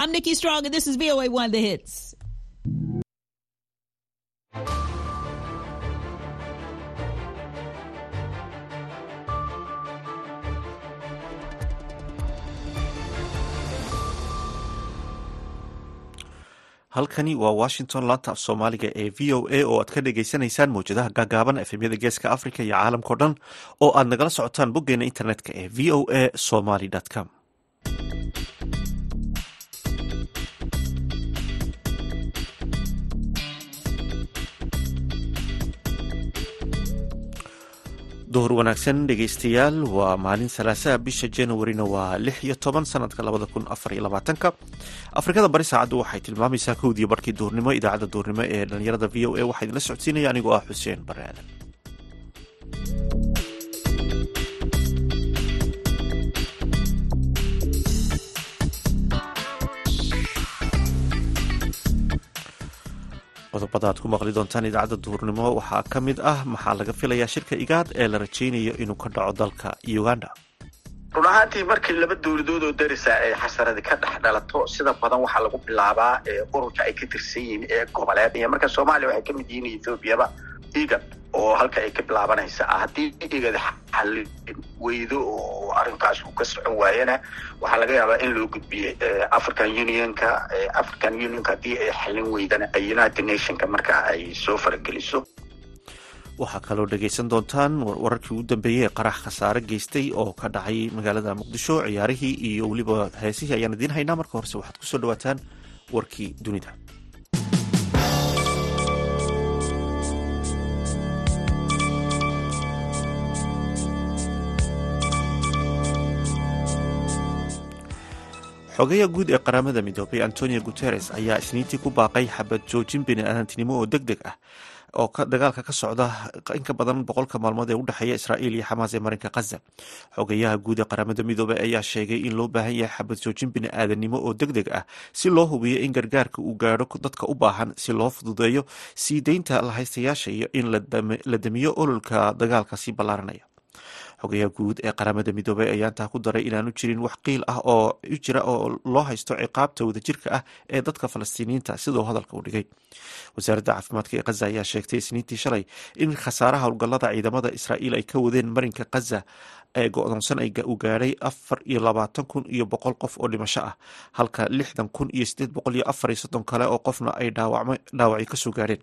I'm Nikki Strong, and this is VOA One The Hits. halkani waa washington laanta af soomaaliga ee v o a oo aad ka dhagaysanaysaan mawjadaha gaagaaban efemyada geeska africa iyo caalamkao dhan oo aad nagala socotaan boggeena internetka ee v o a somaly com duhur wanaagsan dhegeystayaal waa maalin salaasaha bisha januarina waa lix iyo toban sanadka labada kun afar iyo labaatanka. Afrikada bari saacaddu waxay tilmaamaysaa kowdiyo barhkii duhurnimo idaacadda duhurnimo ee dhalinyarada v o a waxaa idinla socodsiinaya anigoo ah xuseen bare aadan qodobada aad ku maqli doontaan idaacadda duhurnimo waxaa ka mid ah maxaa laga filayaa shirka igaad ee la rajaynayo inuu ka dhaco dalka uganda. Run ahaantii markii laba dowladood oo darisa ay xasaradi ka dhex dhalato sida badan waxaa lagu bilaabaa ururka ay ka tirsan yihiin ee goboleed. Marka soomaaliya waxay ka mid yihiin ethoobiaba igad oo halka ay ka bilaabanaysa. Haddii igad xallin weydo oo arrinkaas uu ka socon waayana waxaa laga yaabaa in loo gudbiyo african unionka african unionka haddii ay xallin weydana united nationka marka ay soo farageliso waxaa kaloo dhegaysan doontaan wararkii ugu dambeeyey ee qarax khasaare geystay oo ka dhacay magaalada muqdisho ciyaarihii iyo weliba heesihii ayaan idiin haynaa. Marka horese waxaad ku soo dhawaataan warkii dunida xogeya guud ee qaramada midoobay antonio guteres ayaa isniintii ku baaqay xabad joojin bini-aadantinimo oo deg deg ah oo dagaalka ka socda in ka badan boqolka maalmood ee u dhexeeya israa'iil iyo xamaas ee marinka khaza xogeyaha guud ee qaramada midoobey ayaa sheegay in loo baahan yahay xabad joojin bini-aadanimo oo deg deg ah si loo hubiyo in gargaarka uu gaadho dadka u baahan si loo fududeeyo sii deynta lahaystayaasha iyo in la damiyo ololka dagaalka sii ballaaranaya xogayaha guud ee qaramada midoobey ayaa intaa ku daray inaanu jirin wax qiil ah oo jira oo loo haysto ciqaabta wadajirka ah ee dadka falastiiniyiinta siduu hadalka u dhigay. Wasaaradda caafimaadka ee khaza ayaa sheegtay isniintii shalay in khasaaraha howlgallada ciidamada israa'iil ay ka wadeen marinka khaza ee go-doonsan uu gaadhay afar iyo labaatan kun iyo boqol qof oo dhimasho ah halka lixdan kun iyo sideed boqol iyo afar iyo soddon kale oo qofna ay dhaawacyo ka soo gaadheen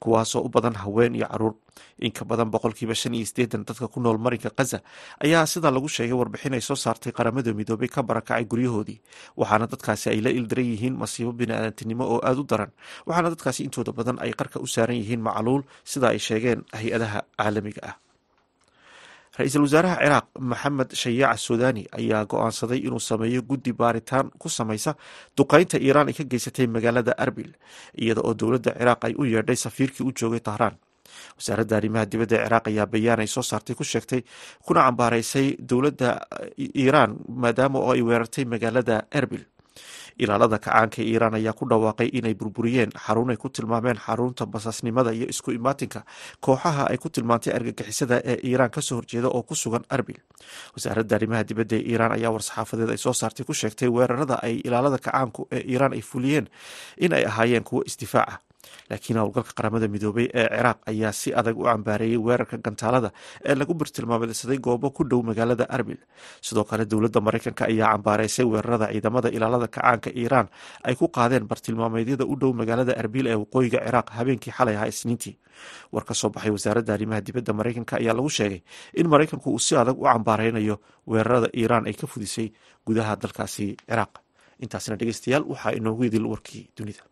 kuwaasoo u badan haween iyo carruur. Inka badan boqolkiiba shan iyo sideetan dadka ku nool marinka khaza ayaa sida lagu sheegay warbixin ay soo saartay qaramada midoobay ka barakacay guryahoodii waxaana dadkaasi ay la ildaran yihiin masiibo bini-aadantinimo oo aada u daran waxaana dadkaasi intooda badan ay qarka u saaran yihiin macluul sida ay sheegeen hay'adaha caalamiga ah ra'iisul wasaaraha ciraaq maxamed shayaac suudani ayaa go'aansaday inuu sameeyo guddi baaritaan ku samaysa duqeynta iiraan ay ka geysatay magaalada arbil iyada oo dowladda ciraaq ay u yeedhay safiirkii u joogay tahraan. Wasaaradda arrimaha dibadda ee ciraaq ayaa bayaan ay soo saartay ku sheegtay kuna cambaaraysay dowladda iiraan maadaama oo ay weerartay magaalada erbil ilaalada kacaanka iiraan ayaa ku dhawaaqay inay burburiyeen xarun ay ku tilmaameen xarunta basaasnimada iyo isku imaatinka kooxaha ay ku tilmaantay argagixisada ee iiraan ka soo horjeeda oo ku sugan arbil. Wasaaradda arrimaha dibadda ee iiraan ayaa war-saxaafadeed ay soo saartay ku sheegtay weerarada ay ilaalada kacaanku ee iiraan ay fuliyeen in ay ahaayeen kuwo isdifaaca laakiin howlgalka qaramada midoobay ee ciraaq ayaa si adag u cambaareeyey weerarka gantaalada ee lagu birtilmaameysaday goobo ku dhow magaalada arbil. Sidoo kale dowladda maraykanka ayaa cambaareysay weerarada ciidamada ilaalada kacaanka iiraan ay ku qaadeen bartilmaameedyada u dhow magaalada arbil ee waqooyiga ciraaq habeenkii xalay ahaa isniintii. War ka soo baxay wasaaradda arrimaha dibadda maraykanka ayaa lagu sheegay in maraykanku uu si adag u cambaareynayo weerarada iiraan ay ka fudisay gudaha dalkaasi ciraaq. Intaasna dhegeystayaal waxaa inoogu idil warkii dunida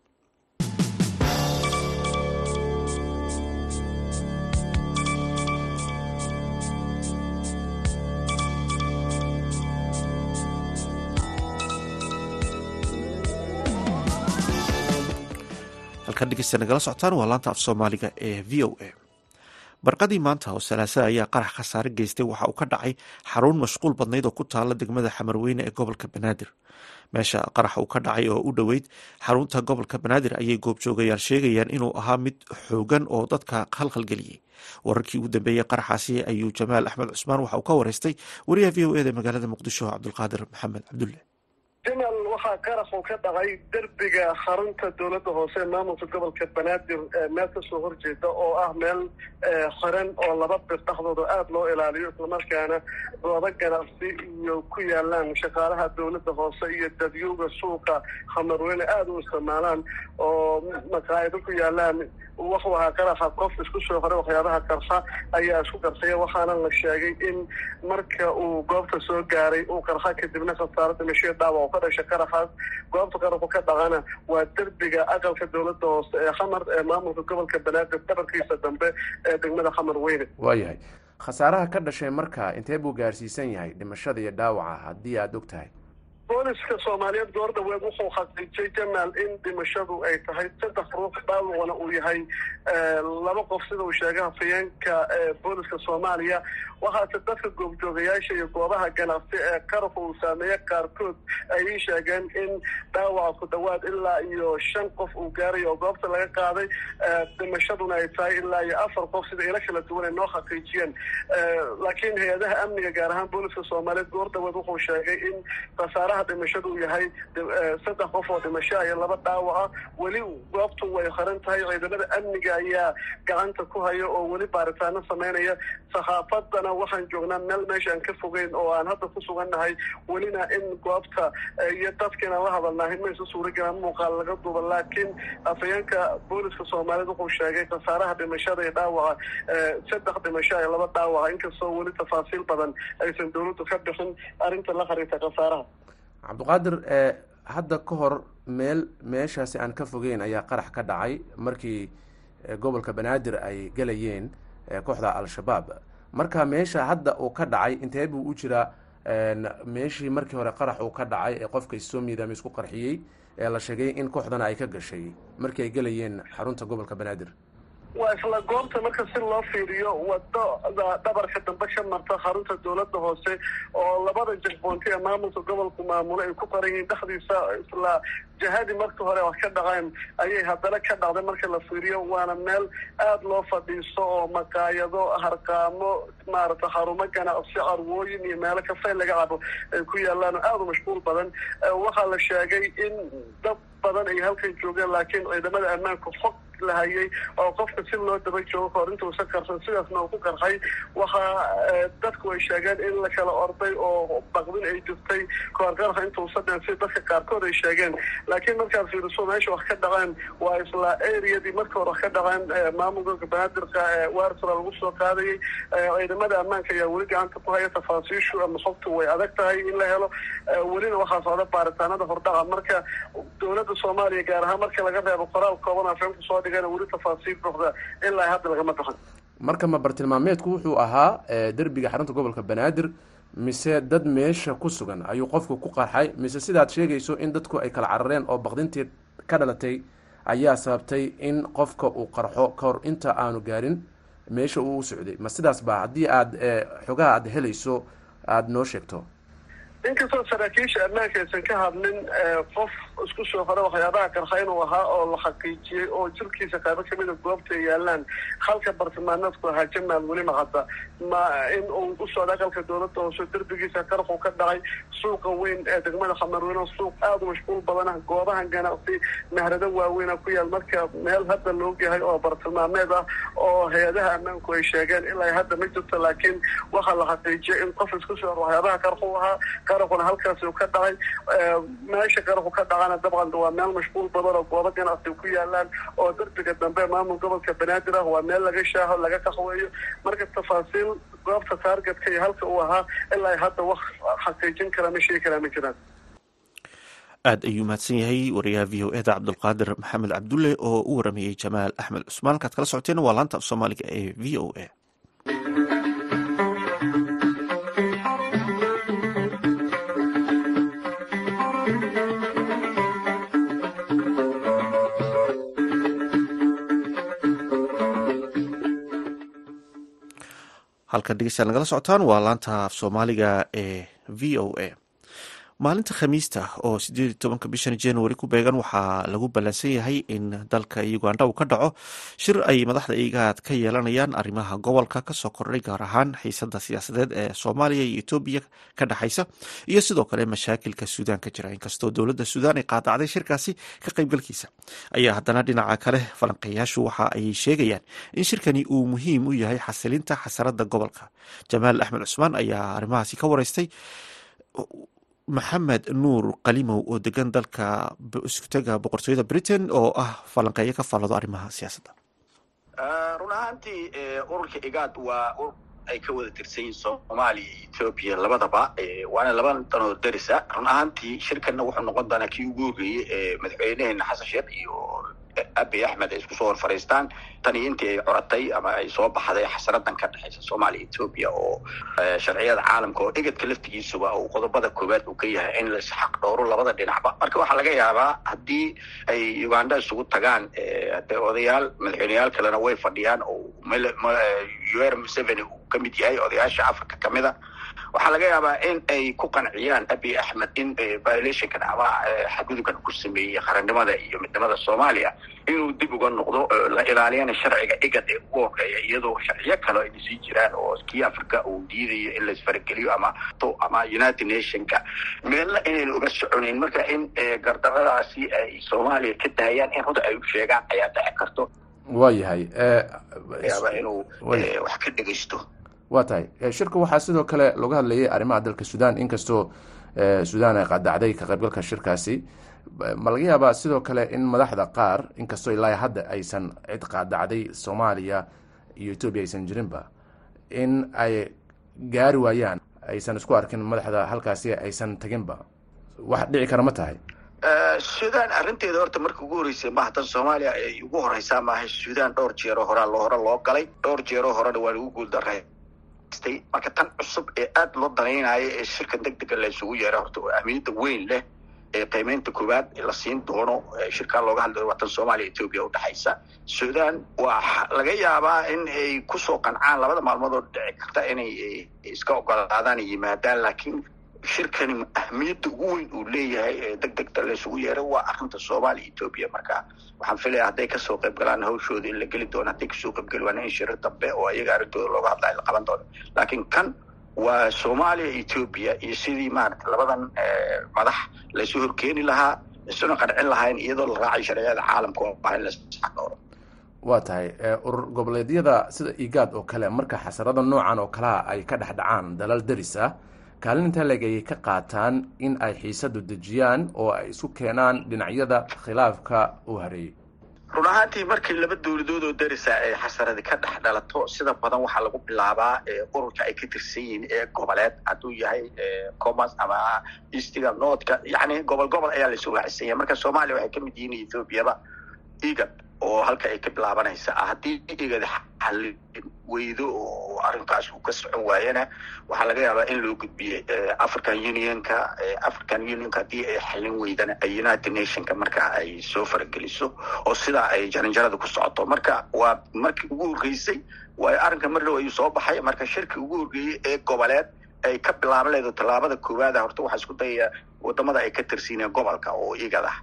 dhegeysta nagala socotaan waa laanta af soomaaliga ee v o a. Barqadii maanta oo salaasa ayaa qarax khasaare geystay waxa uu ka dhacay xarun mashquul badnayd oo ku taala degmada xamarweyne ee gobolka banaadir. Meesha qarax uu ka dhacay oo u dhoweyd xarunta gobolka banaadir ayay goobjoogayaal sheegayaan inuu ahaa mid xoogan oo dadka khalkhalgeliyey wararkii ugu dambeeyey qaraxaasi ayuu jamaal axmed cusmaan waxa uu ka wareystay wariyaha v o eda magaalada muqdisho cabdulqaadir maxamed cabdulle waxaa qaraxu ka dhacay derbiga xarunta dowladda hoose maamulka gobolka banaadir meel ka soo horjeeda oo ah meel xiran oo laba bir dhexdooda aada loo ilaaliyo islamarkaana goobo ganacsi iyo ku yaalaan shaqaalaha dowladda hoose iyo dadyuga suuqa khamarweyne aada u isticmaalaan oo maqaayido ku yaalaan. Wuxuu ahaa qaraxa qof isku soo horay waxyaabaha qarxa ayaa isku qarsaya waxaana la sheegay in marka uu goobta soo gaaray uu qarxa kadibna khasaaro dhimashiya dhaawac u ka dhashay qaraxaas goobta qaraxu ka dhacana waa derbiga aqalka dowladda hoose ee xamar ee maamulka gobolka banaadir dhabarkiisa dambe ee degmada xamar weyne waayahay khasaaraha ka dhashay marka intee buu gaarsiisan yahay dhimashada iyo dhaawaca haddii aada og tahay booliska soomaaliyeed goor dhaweed wuxuu xaqiijiyey jamaal in dhimashadu ay tahay saddex ruux dhaawacna uu yahay laba qof sida uu sheegay hafayeenka booliska soomaaliya. Waxaase dadka goobjoogayaasha iyo goobaha ganacsi ee qaraxu uu saameeye qaarkood ayay sheegeen in dhaawaca ku dhawaad ilaa iyo shan qof uu gaaray oo goobta laga qaaday dhimashaduna ay tahay ilaa iyo afar qof sida ilo kala duwan ay noo xaqiijiyeen. Laakiin hay'adaha amniga gaar ahaan booliska soomaaliyeed goor dhaweed wuxuu sheegay in khasaaraha dhimashadu uu yahay saddex qof oo dhimashaa iyo laba dhaawaca weli goobtu way xiran tahay ciidamada amniga ayaa gacanta ku haya oo weli baaritaano sameynaya saxaafadana waxaan joognaa meel meeshaan ka fogeyn oo aan hadda ku sugannahay. Welina in goobta iyo dadkiina la hadalnahay maysa suuragelaan muuqaal laga duuba. Laakiin afayeenka booliska soomaaliyeed wuxuu sheegay khasaaraha dhimashada iyo dhaawaca saddex dhimashaa iyo laba dhaawaca inkastoo weli tafaasiil badan aysan dowladdu ka bixin arrinta la xiriirta khasaaraha cabdiqaadir hadda ka hor meel meeshaasi aan ka fogeyn ayaa qarax ka dhacay markii gobolka banaadir ay gelayeen kooxda al-shabaab. Marka meesha hadda uu ka dhacay intee buu u jiraa? Meeshii markii hore qarax uu ka dhacay ee qofka isoo miidaama isku qarxiyey ee la sheegay in kooxdana ay ka gashay markii ay gelayeen xarunta gobolka banaadir waa isla goobta marka si loo fiiriyo waddada dhabarka dambe ka marta xarunta dowladda hoose oo labada jagboonti ee maamulka gobolku maamulo ay ku qoran yihiin dhexdiisa isla jihadii markii hore wax ka dhaceen ayay haddana ka dhacday marka la fiiriyo waana meel aada loo fadhiisto oo maqaayado harqaamo maaragta xarumo ganacsi carwooyin iyo meelo kafey laga cabo ay ku yaalaan oo aada u mashquul badan. Waxaa la sheegay in dad badan ay halkan joogeen laakiin ciidamada ammaanka fog la hayay oo qofka si loo daba joogo kahor intuusan karsan sidaasna uu ku qarxay waxaa dadku ay sheegeen in la kala orday oo baqdin ay jirtay kahor qarxa intuusan dhen si dadka qaarkood ay sheegeen laakiin markaad fiiriso meesha wax ka dhaceen waa isla areadii marka hore wax ka dhaceen maamulka banaadirka waarsara lagu soo qaadayay ciidamada ammaanka ayaa weli gacanta ku haya tafaasiishu ama xogtu way adag tahay in la helo welina waxaa socda baaritaanada hordhaca marka dowladda soomaaliya gaar ahaan marka laga reebo qoraal kooban afeenku soo dhigana weli tafaasiil buuxda ilaa hadda lagama bixin marka ma bartilmaameedku wuxuu ahaa derbiga xarunta gobolka banaadir mise dad meesha ku sugan ayuu qofku ku qarxay. Mise sidaad sheegayso in dadku ay kala carareen oo baqdintii ka dhalatay ayaa sababtay in qofka uu qarxo kahor inta aanu gaarin meesha uu u socday. Ma sidaas ba haddii aad xogaha aada helayso aada noo sheegto inkastoo saraakiisha ammaanka aysan ka hadlin qof isku soo hore waxyaabaha qarxa inuu ahaa oo la xaqiijiyey oo jirkiisa qaybo kamida goobta ay yaalaan halka bartilmaameedku ahaa jamaal weli maqada ma in uu u socda aqalka dowladda hoose derbigiisa qarxu ka dhacay suuqa weyn ee degmada xamarweyne suuq aada u mashquul badan ah goobahan ganacsi mehrado waaweyna ku yaal marka meel hadda loog yahay oo bartilmaameed ah oo hay'adaha ammaanku ay sheegeen ilaa hadda ma jirto. Laakiin waxaa la xaqiijiyay in qof isku soo waxyaabaha qarxu ahaa qaraquna halkaasi u ka dhacay meesha qaraqu ka dhacana dabcan waa meel mashquul badan oo goobo ganacsi ku yaalaan oo derbiga dambe maamul gobolka banaadir ah waa meel laga shaaho laga qaxweeyo marka tafaasiil goobta taargetka iyo halka uu ahaa ilaa hadda wax xaqiijin kara ma sheegi karaa ma jiraan. Aada ayuu mahadsan yahay wariyaha v o eda cabdulqaadir maxamed cabdulle oo u waramayey jamaal axmed cusmaan. Halkaad kala socoteen waa laanta af soomaaliga ee v o a halkan dhegeystayaal nagala socotaan. Waa laanta af soomaaliga ee v o a maalinta khamiista oo sideed tobanka bishan january ku beegan waxaa lagu ballansan yahay in dalka uganda uu ka dhaco. Shir ay madaxda igaad ka yeelanayaan arrimaha gobolka ka soo kordhay gaar ahaan xiisada siyaasadeed ee soomaaliya iyo etoobiya ka dhexaysa iyo sidoo kale mashaakilka suudaan ka jira. Inkastoo dowladda suudaan ay qaadacday shirkaasi ka qaybgalkiisa ayaa haddana dhinaca kale falanqeeyaashu waxa ay sheegayaan in shirkani uu muhiim u yahay xasilinta xasarada gobolka. Jamaal axmed cusmaan ayaa arrimahaasi ka wareystay maxamed nuur qalimow oo degan dalka iskutaga boqortooyada britain oo ah falanqeeyo ka faallado arrimaha siyaasadda. Run ahaantii ururka igaad waa urur ay ka wada tirsan soomaaliya iyo ethoobiya labadaba waana laba danoo darisa. Run ahaantii shirkanna wuxuu noqon doonaa kii ugu horreeyey ee madaxweyneheena xasan sheekh iyo abi axmed ay isku soo hor fariistaan tani intii ay coratay ama ay soo baxday xasaradan ka dhexaysa soomaaliya etoobiya oo sharciyada caalamka oo egadka laftigiisuba uu qodobada koowaad uu ka yahay in las xaq dhowro labada dhinacba marka waxaa laga yaabaa haddii ay uganda isugu tagaan de odayaal madaxweyneyaal kalena way fadhiyaan oo ur museveni uu ka mid yahay odayaasha africa kamida waxaa laga yaabaa in ay ku qanciyaan abi axmed in violationkan ama xadgudubkan ku sameeyey qarannimada iyo midnimada soomaaliya inuu dib uga noqdo la ilaaliyana sharciga igad ee ugu horreeya iyadoo sharciyo kale ay sii jiraan oo kii africa uu diidayo in laisfarageliyo ama ama united nationka meelna inayna uga soconayn marka in gardaradaasi ay soomaaliya ka daayaan in runta ay u sheegaan ayaa dhici karto. Waayahay inuu wax ka dhegaysto waa tahay. Shirka waxaa sidoo kale looga hadlayay arrimaha dalka sudan. Inkastoo sudan ay qaadacday ka qaybgalka shirkaasi ma laga yaabaa sidoo kale in madaxda qaar inkastoo ilaa hadda aysan cid qaadacday soomaaliya iyo etoobiya aysan jirinba in ay gaari waayaan aysan isku arkin madaxda halkaasi aysan teginba wax dhici kara ma tahay. Sudan arrinteeda horta marka ugu horreysay maaha tan soomaaliya ay ugu horeysaa maaha sudan dhowr jeero horaa hore loo galay. Dhowr jeero horena waa lagu guuldaray marka tan cusub ee aada loo danaynayo ee shirka la isugu yeera horta oo ahmiyadda weyn leh ee qiimeynta koowaad la siin doono shirkaa looga hadlayo waa tan soomaaliya etoobiya udhexaysa sudan waa laga yaabaa in ay ku soo qancaan labada maalmood oo dhici karta inay iska ogolaadaan yimaadaan laakiin shirkani ahmiyadda ugu weyn uu leeyahay ee deg degta la isugu yeeray waa arrinta soomaaliya etoobiya marka. Waxaan filaya hadday ka soo qayb galaan hawshooda in la geli doono hadday ka soo qayb waana in shirar dambe oo ayaga arrintooda looga hadlayo la qaban doono. Laakiin kan waa soomaaliya etoobiya iyo sidii maarata labadan madax laysu horkeeni lahaa isuna qancin lahayn iyadoo la raacay sharciyada caalamka oo ah in lasxaqooro waa tahay urur goboleedyada sida igaad oo kale marka xasarada noocan oo kalea ay ka dhex dhacaan dalal daris ah kaalinta leg ayay ka qaataan in ay xiisadu dejiyaan oo ay isu keenaan dhinacyada khilaafka uu hareeyey run ahaantii markii laba dowladood oo darisa ay xasaradi ka dhex dhalato sida badan waxaa lagu bilaabaa ururka ay ka tirsan yihiin ee goboleed. Hadduu yahay commerce ama eastiga northka yacni gobol gobol ayaa la soo waacisanya marka soomaaliya waxay ka mid yihiin ethoobiaba igad oo halka ay ka bilaabanaysa haddii igad xallin weydo oo arrinkaas uu ka socon waayana waxaa laga yaabaa in loo gudbiyey african unionka african unionka haddii ay xallin weydana united nationka marka ay soo farageliso oo sidaa ay jaranjarada ku socoto. Marka waa markii ugu horreysay waayo arrinka mar ayuu soo baxay. Marka shirkii ugu horreeyey ee goboleed ay ka bilaaban leedo tallaabada koowaada horta waxaa isku dayaya waddamada ay ka tirsiineen gobolka oo igad ah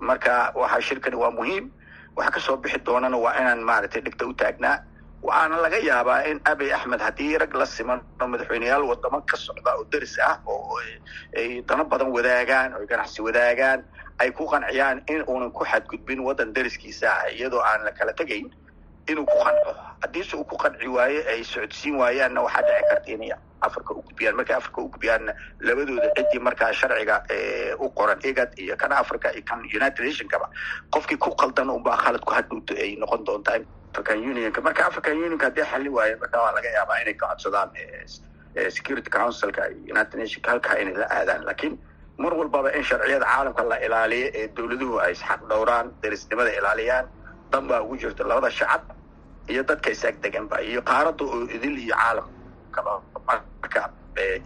marka waxaa shirkani waa muhiim waxa ka soo bixi doonana waa inaan maaragtay dhigta u taagnaa. Waxaana laga yaabaa in abiy axmed haddii rag la siman oo madaxweyneyaal wadamo ka socda oo deris ah oo ay dano badan wadaagaan oo ganacsi wadaagaan ay ku qanciyaan in uunan ku xadgudbin waddan deriskiisa ah iyadoo aan la kala tegayn inuu ku qanco haddiise uu ku qanci waayo ay socodsiin waayaanna waxaa dhici karta inay africa u markay africa u labadooda ciddii markaa sharciga u qoran igad iyo kan africa iyo kan united nationkaba qofkii ku qaldan unbaa khalad ku hadhowto ay noqon doontaa african unionka. Marka african unionka haddii xalli waayo marka waa laga yaabaa inay ka codsadaan security councilka united nationka halkaa inay la aadaan. Laakiin mar walbaba in sharciyada caalamka la ilaaliyo ee dowladuhu ay isxaq dhowraan derisnimada ilaaliyaan dan baa ugu jirta labada shacab iyo dadka isaag deganba iyo qaarada oo idil iyo caalamkaba marka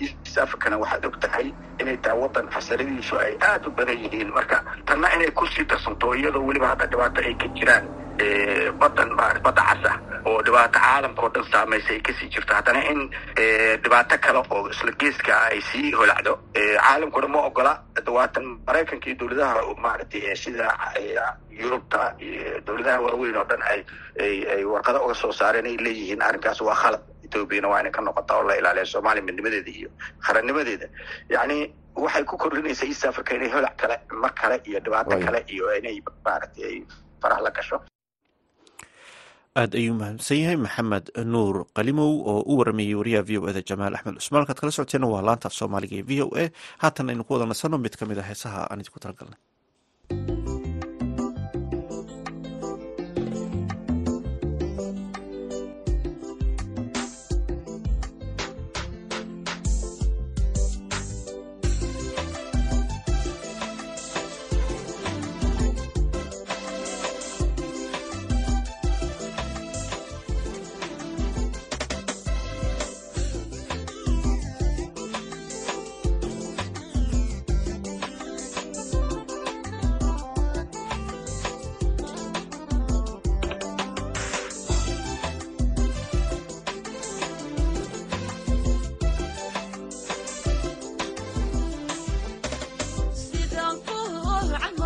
east africana waxaad og tahay inay tahay waddan xasaradiisu ay aada u badan yihiin. Marka tanna inay ku sii darsanto iyadoo weliba hadda dhibaato ay ka jiraan badan badda casa oo dhibaato caalamka oo dhan saamaysa ay ka sii jirto. Haddana in dhibaato kale oo isla geeska ay sii holacdo caalamkuna ma ogola. Dawaatan maraykanka iyo dowladaha maaragtay sida yurubta iyo dowladaha waaweyn oo dhan ay ay warqado uga soo saareen ay leeyihiin arrinkaas waa khalad. Ethoobiana waa inay ka noqotaa oo la ilaaliya soomaaliya midnimadeeda iyo qarannimadeeda yacni waxay ku kordhinaysaa east africa inay holac kale mar kale iyo dhibaato kale iyo inay maaragtay ay faraha la gasho aada ayuu mahadsan yahay maxamed nuur qalimow oo u waramayey wariyaha v o eda jamaal axmed cusmaan. Halkaad kala socoteena waa laanta af soomaaliga ee v o a. Haatan aynu ku wada nasanno mid ka mid a heesaha aan idinku talagalnay عمر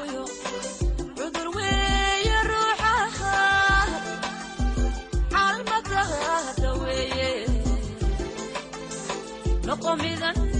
comida.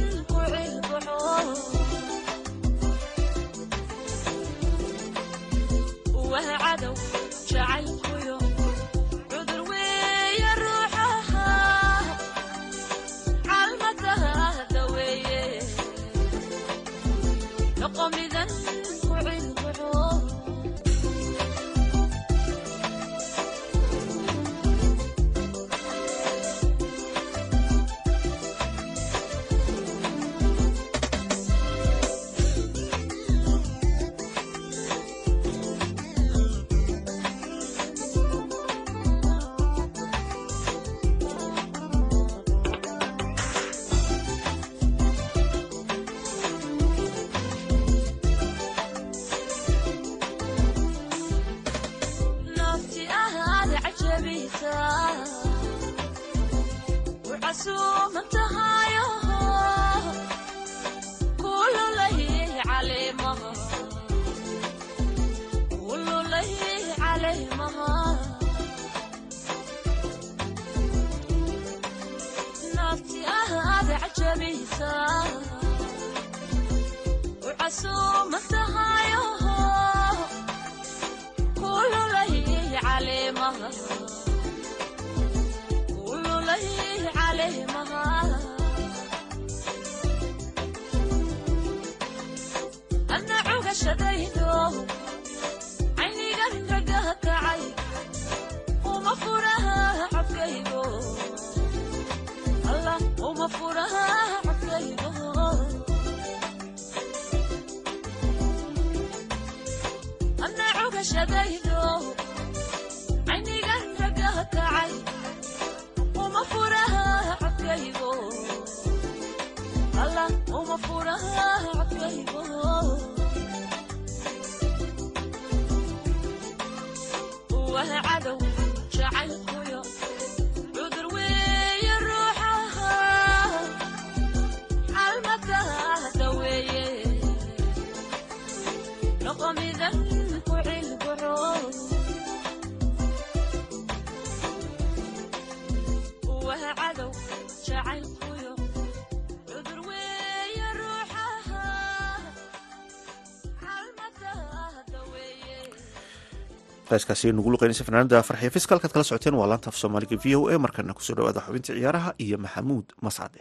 Heeskaasi nugu luqeynaysa fanaanada farxiya fiska halkaad kala socoteen waa laanta soomaaliga v o a. Markana ku soo dhawaada xubinta ciyaaraha iyo maxamuud mascade.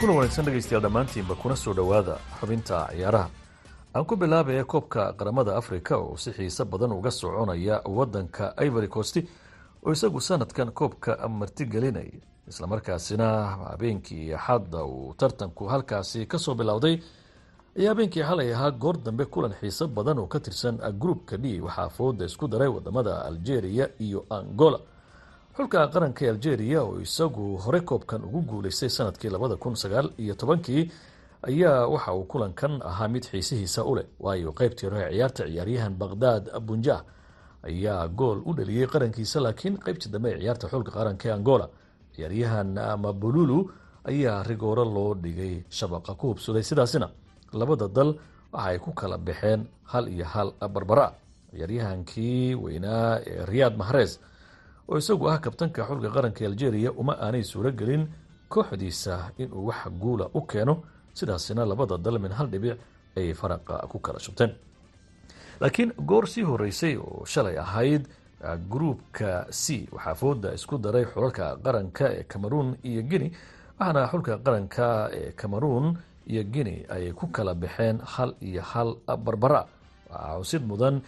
Kuna wanaagsan dhegaystayaal dhammaantiinba kuna soo dhowaada xubinta ciyaaraha. Aan ku bilaabaya koobka qaramada afrika oo si xiise badan uga soconaya wadanka ivory costi oo isagu sanadkan koobka martigelinaya islamarkaasina habeenkii axadda uu tartanku halkaasi ka soo bilowday ayaa habeenkii xalay ahaa goor dambe kulan xiiso badan oo ka tirsan groupka d waxaa fooda isku daray waddamada algeria iyo angola. Xulka qaranka ee algeria oo isagu hore koobkan ugu guuleystay sannadkii labada kun sagaal iyo tobankii ayaa waxa uu kulankan ahaa mid xiisihiisa u leh waayo qeybtii hore ciyaarta ciyaaryahan baqhdad bunjah ayaa gool u dhaliyey qarankiisa laakiin qeybtii dambe ee ciyaarta xulka qaranka ee angola ciyaaryahan mabululu ayaa rigooro loo dhigay shabaqa ku hubsuday sidaasina labada dal waxa ku kala baxeen hal iyo hal barbara ciyaaryahankii weynaa ee riyaad mahrez oo isagu ah kabtanka xulka qaranka algeria uma aanay suuro gelin kooxdiisa inuu wax guula u keeno. Sidaasina labada dal min hal dhibic ay faraqa ku kala shubteen. Laakiin goor sii horeysay oo shalay ahayd gruupka c waxaa fooda isku daray xulalka qaranka ee cameroon iyo guinea waxaana xulka qaranka ee cameroon iyo guinea ay ku kala baxeen hal iyo hal barbara. Waxaa xusid mudan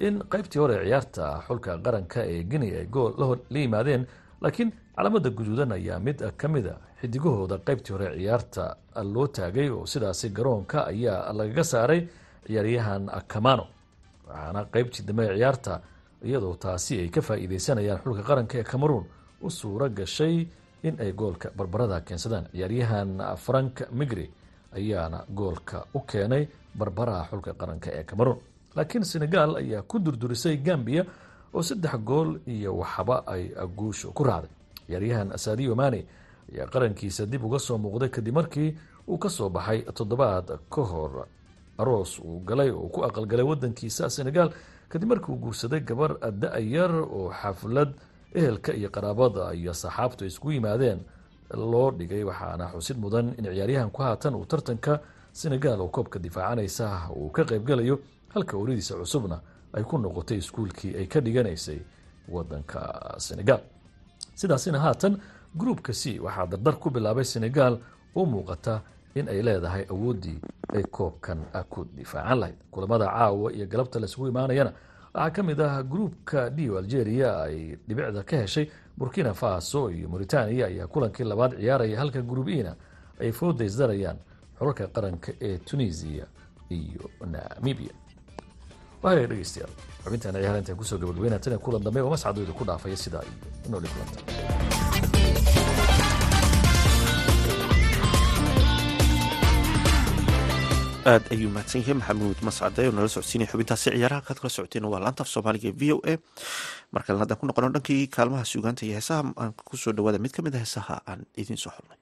in qeybtii hore ciyaarta xulka qaranka ee guinea ay gool la yimaadeen laakiin calaamada guduudan ayaa mid ka mida xidigahooda qeybtii hore ciyaarta loo taagay oo sidaasi garoonka ayaa lagaga saaray ciyaaryahan camano waxaana qeybtii dambe ciyaarta iyadoo taasi ay ka faa-iideysanayaan xulka qaranka ee cameroon u suuro gashay in ay goolka barbarada keensadaan. Ciyaaryahan frank migri ayaana goolka u keenay barbaraha xulka qaranka ee cameroon. Laakiin senegal ayaa ku durdurisay gambia oo saddex gool iyo waxba ay guusha ku raacday. Ciyaaryahan sadio mane ayaa qarankiisa dib uga soo muuqday kadib markii uu ka soo baxay toddobaad ka hor aroos uu galay oo ku aqalgalay wadankiisa senegal kadib markii uu guursaday gabar da-yar oo xaflad ehelka iyo qaraabada iyo saxaabtu ay isku yimaadeen loo dhigay waxaana xusid mudan in ciyaaryahanku haatan uu tartanka senegal oo koobka difaacanaysa uu ka qaybgalayo halka ooridiisa cusubna ay ku noqotay iskuulkii ay ka dhiganaysay wadanka senegal sidaasina haatan gruupka c waxaa dardar ku bilaabay senegal oo muuqata in ay leedahay awooddii ay koobkan ku difaacan lahayd. Kulamada caawa iyo galabta laisugu imaanayana waxaa ka mid ah gruupka dio algeria ay dhibicda ka heshay. Burkina faso iyo mauritania ayaa kulankii labaad ciyaaraya halka gruub ina ay fooda isdarayaan xulalka qaranka ee tunisia iyo namibia. Dhegeystayaal xubintan ciyaar intaan ku soo gabagabeynaa tan kulan dambe oo mascadooda ku dhaafaya sidaa iyo nooli kulanta aad ayuu mahadsan yahay. Maxamuud mascade oo nala socodsiinaya xubintaasi ciyaaraha kaad kala socoteen waa laanta af soomaaliga v o a. Markale haddaan ku noqono dhankii kaalmaha suugaanta iyo heesaha aan ku soo dhawaada mid ka mid a heesaha aan idiin soo xulnay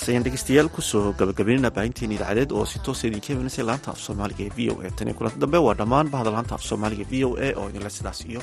heeskaas ayaan dhegeystayaal ku soo gabagabeynana baahinteena idaacadeed oo si toosa idinka imanaysa laanta af soomaaliga ee v o a. Tan iyo kulanta dambe waa dhammaan bahda laanta af soomaaliga v o a oo idinle sidaas iyo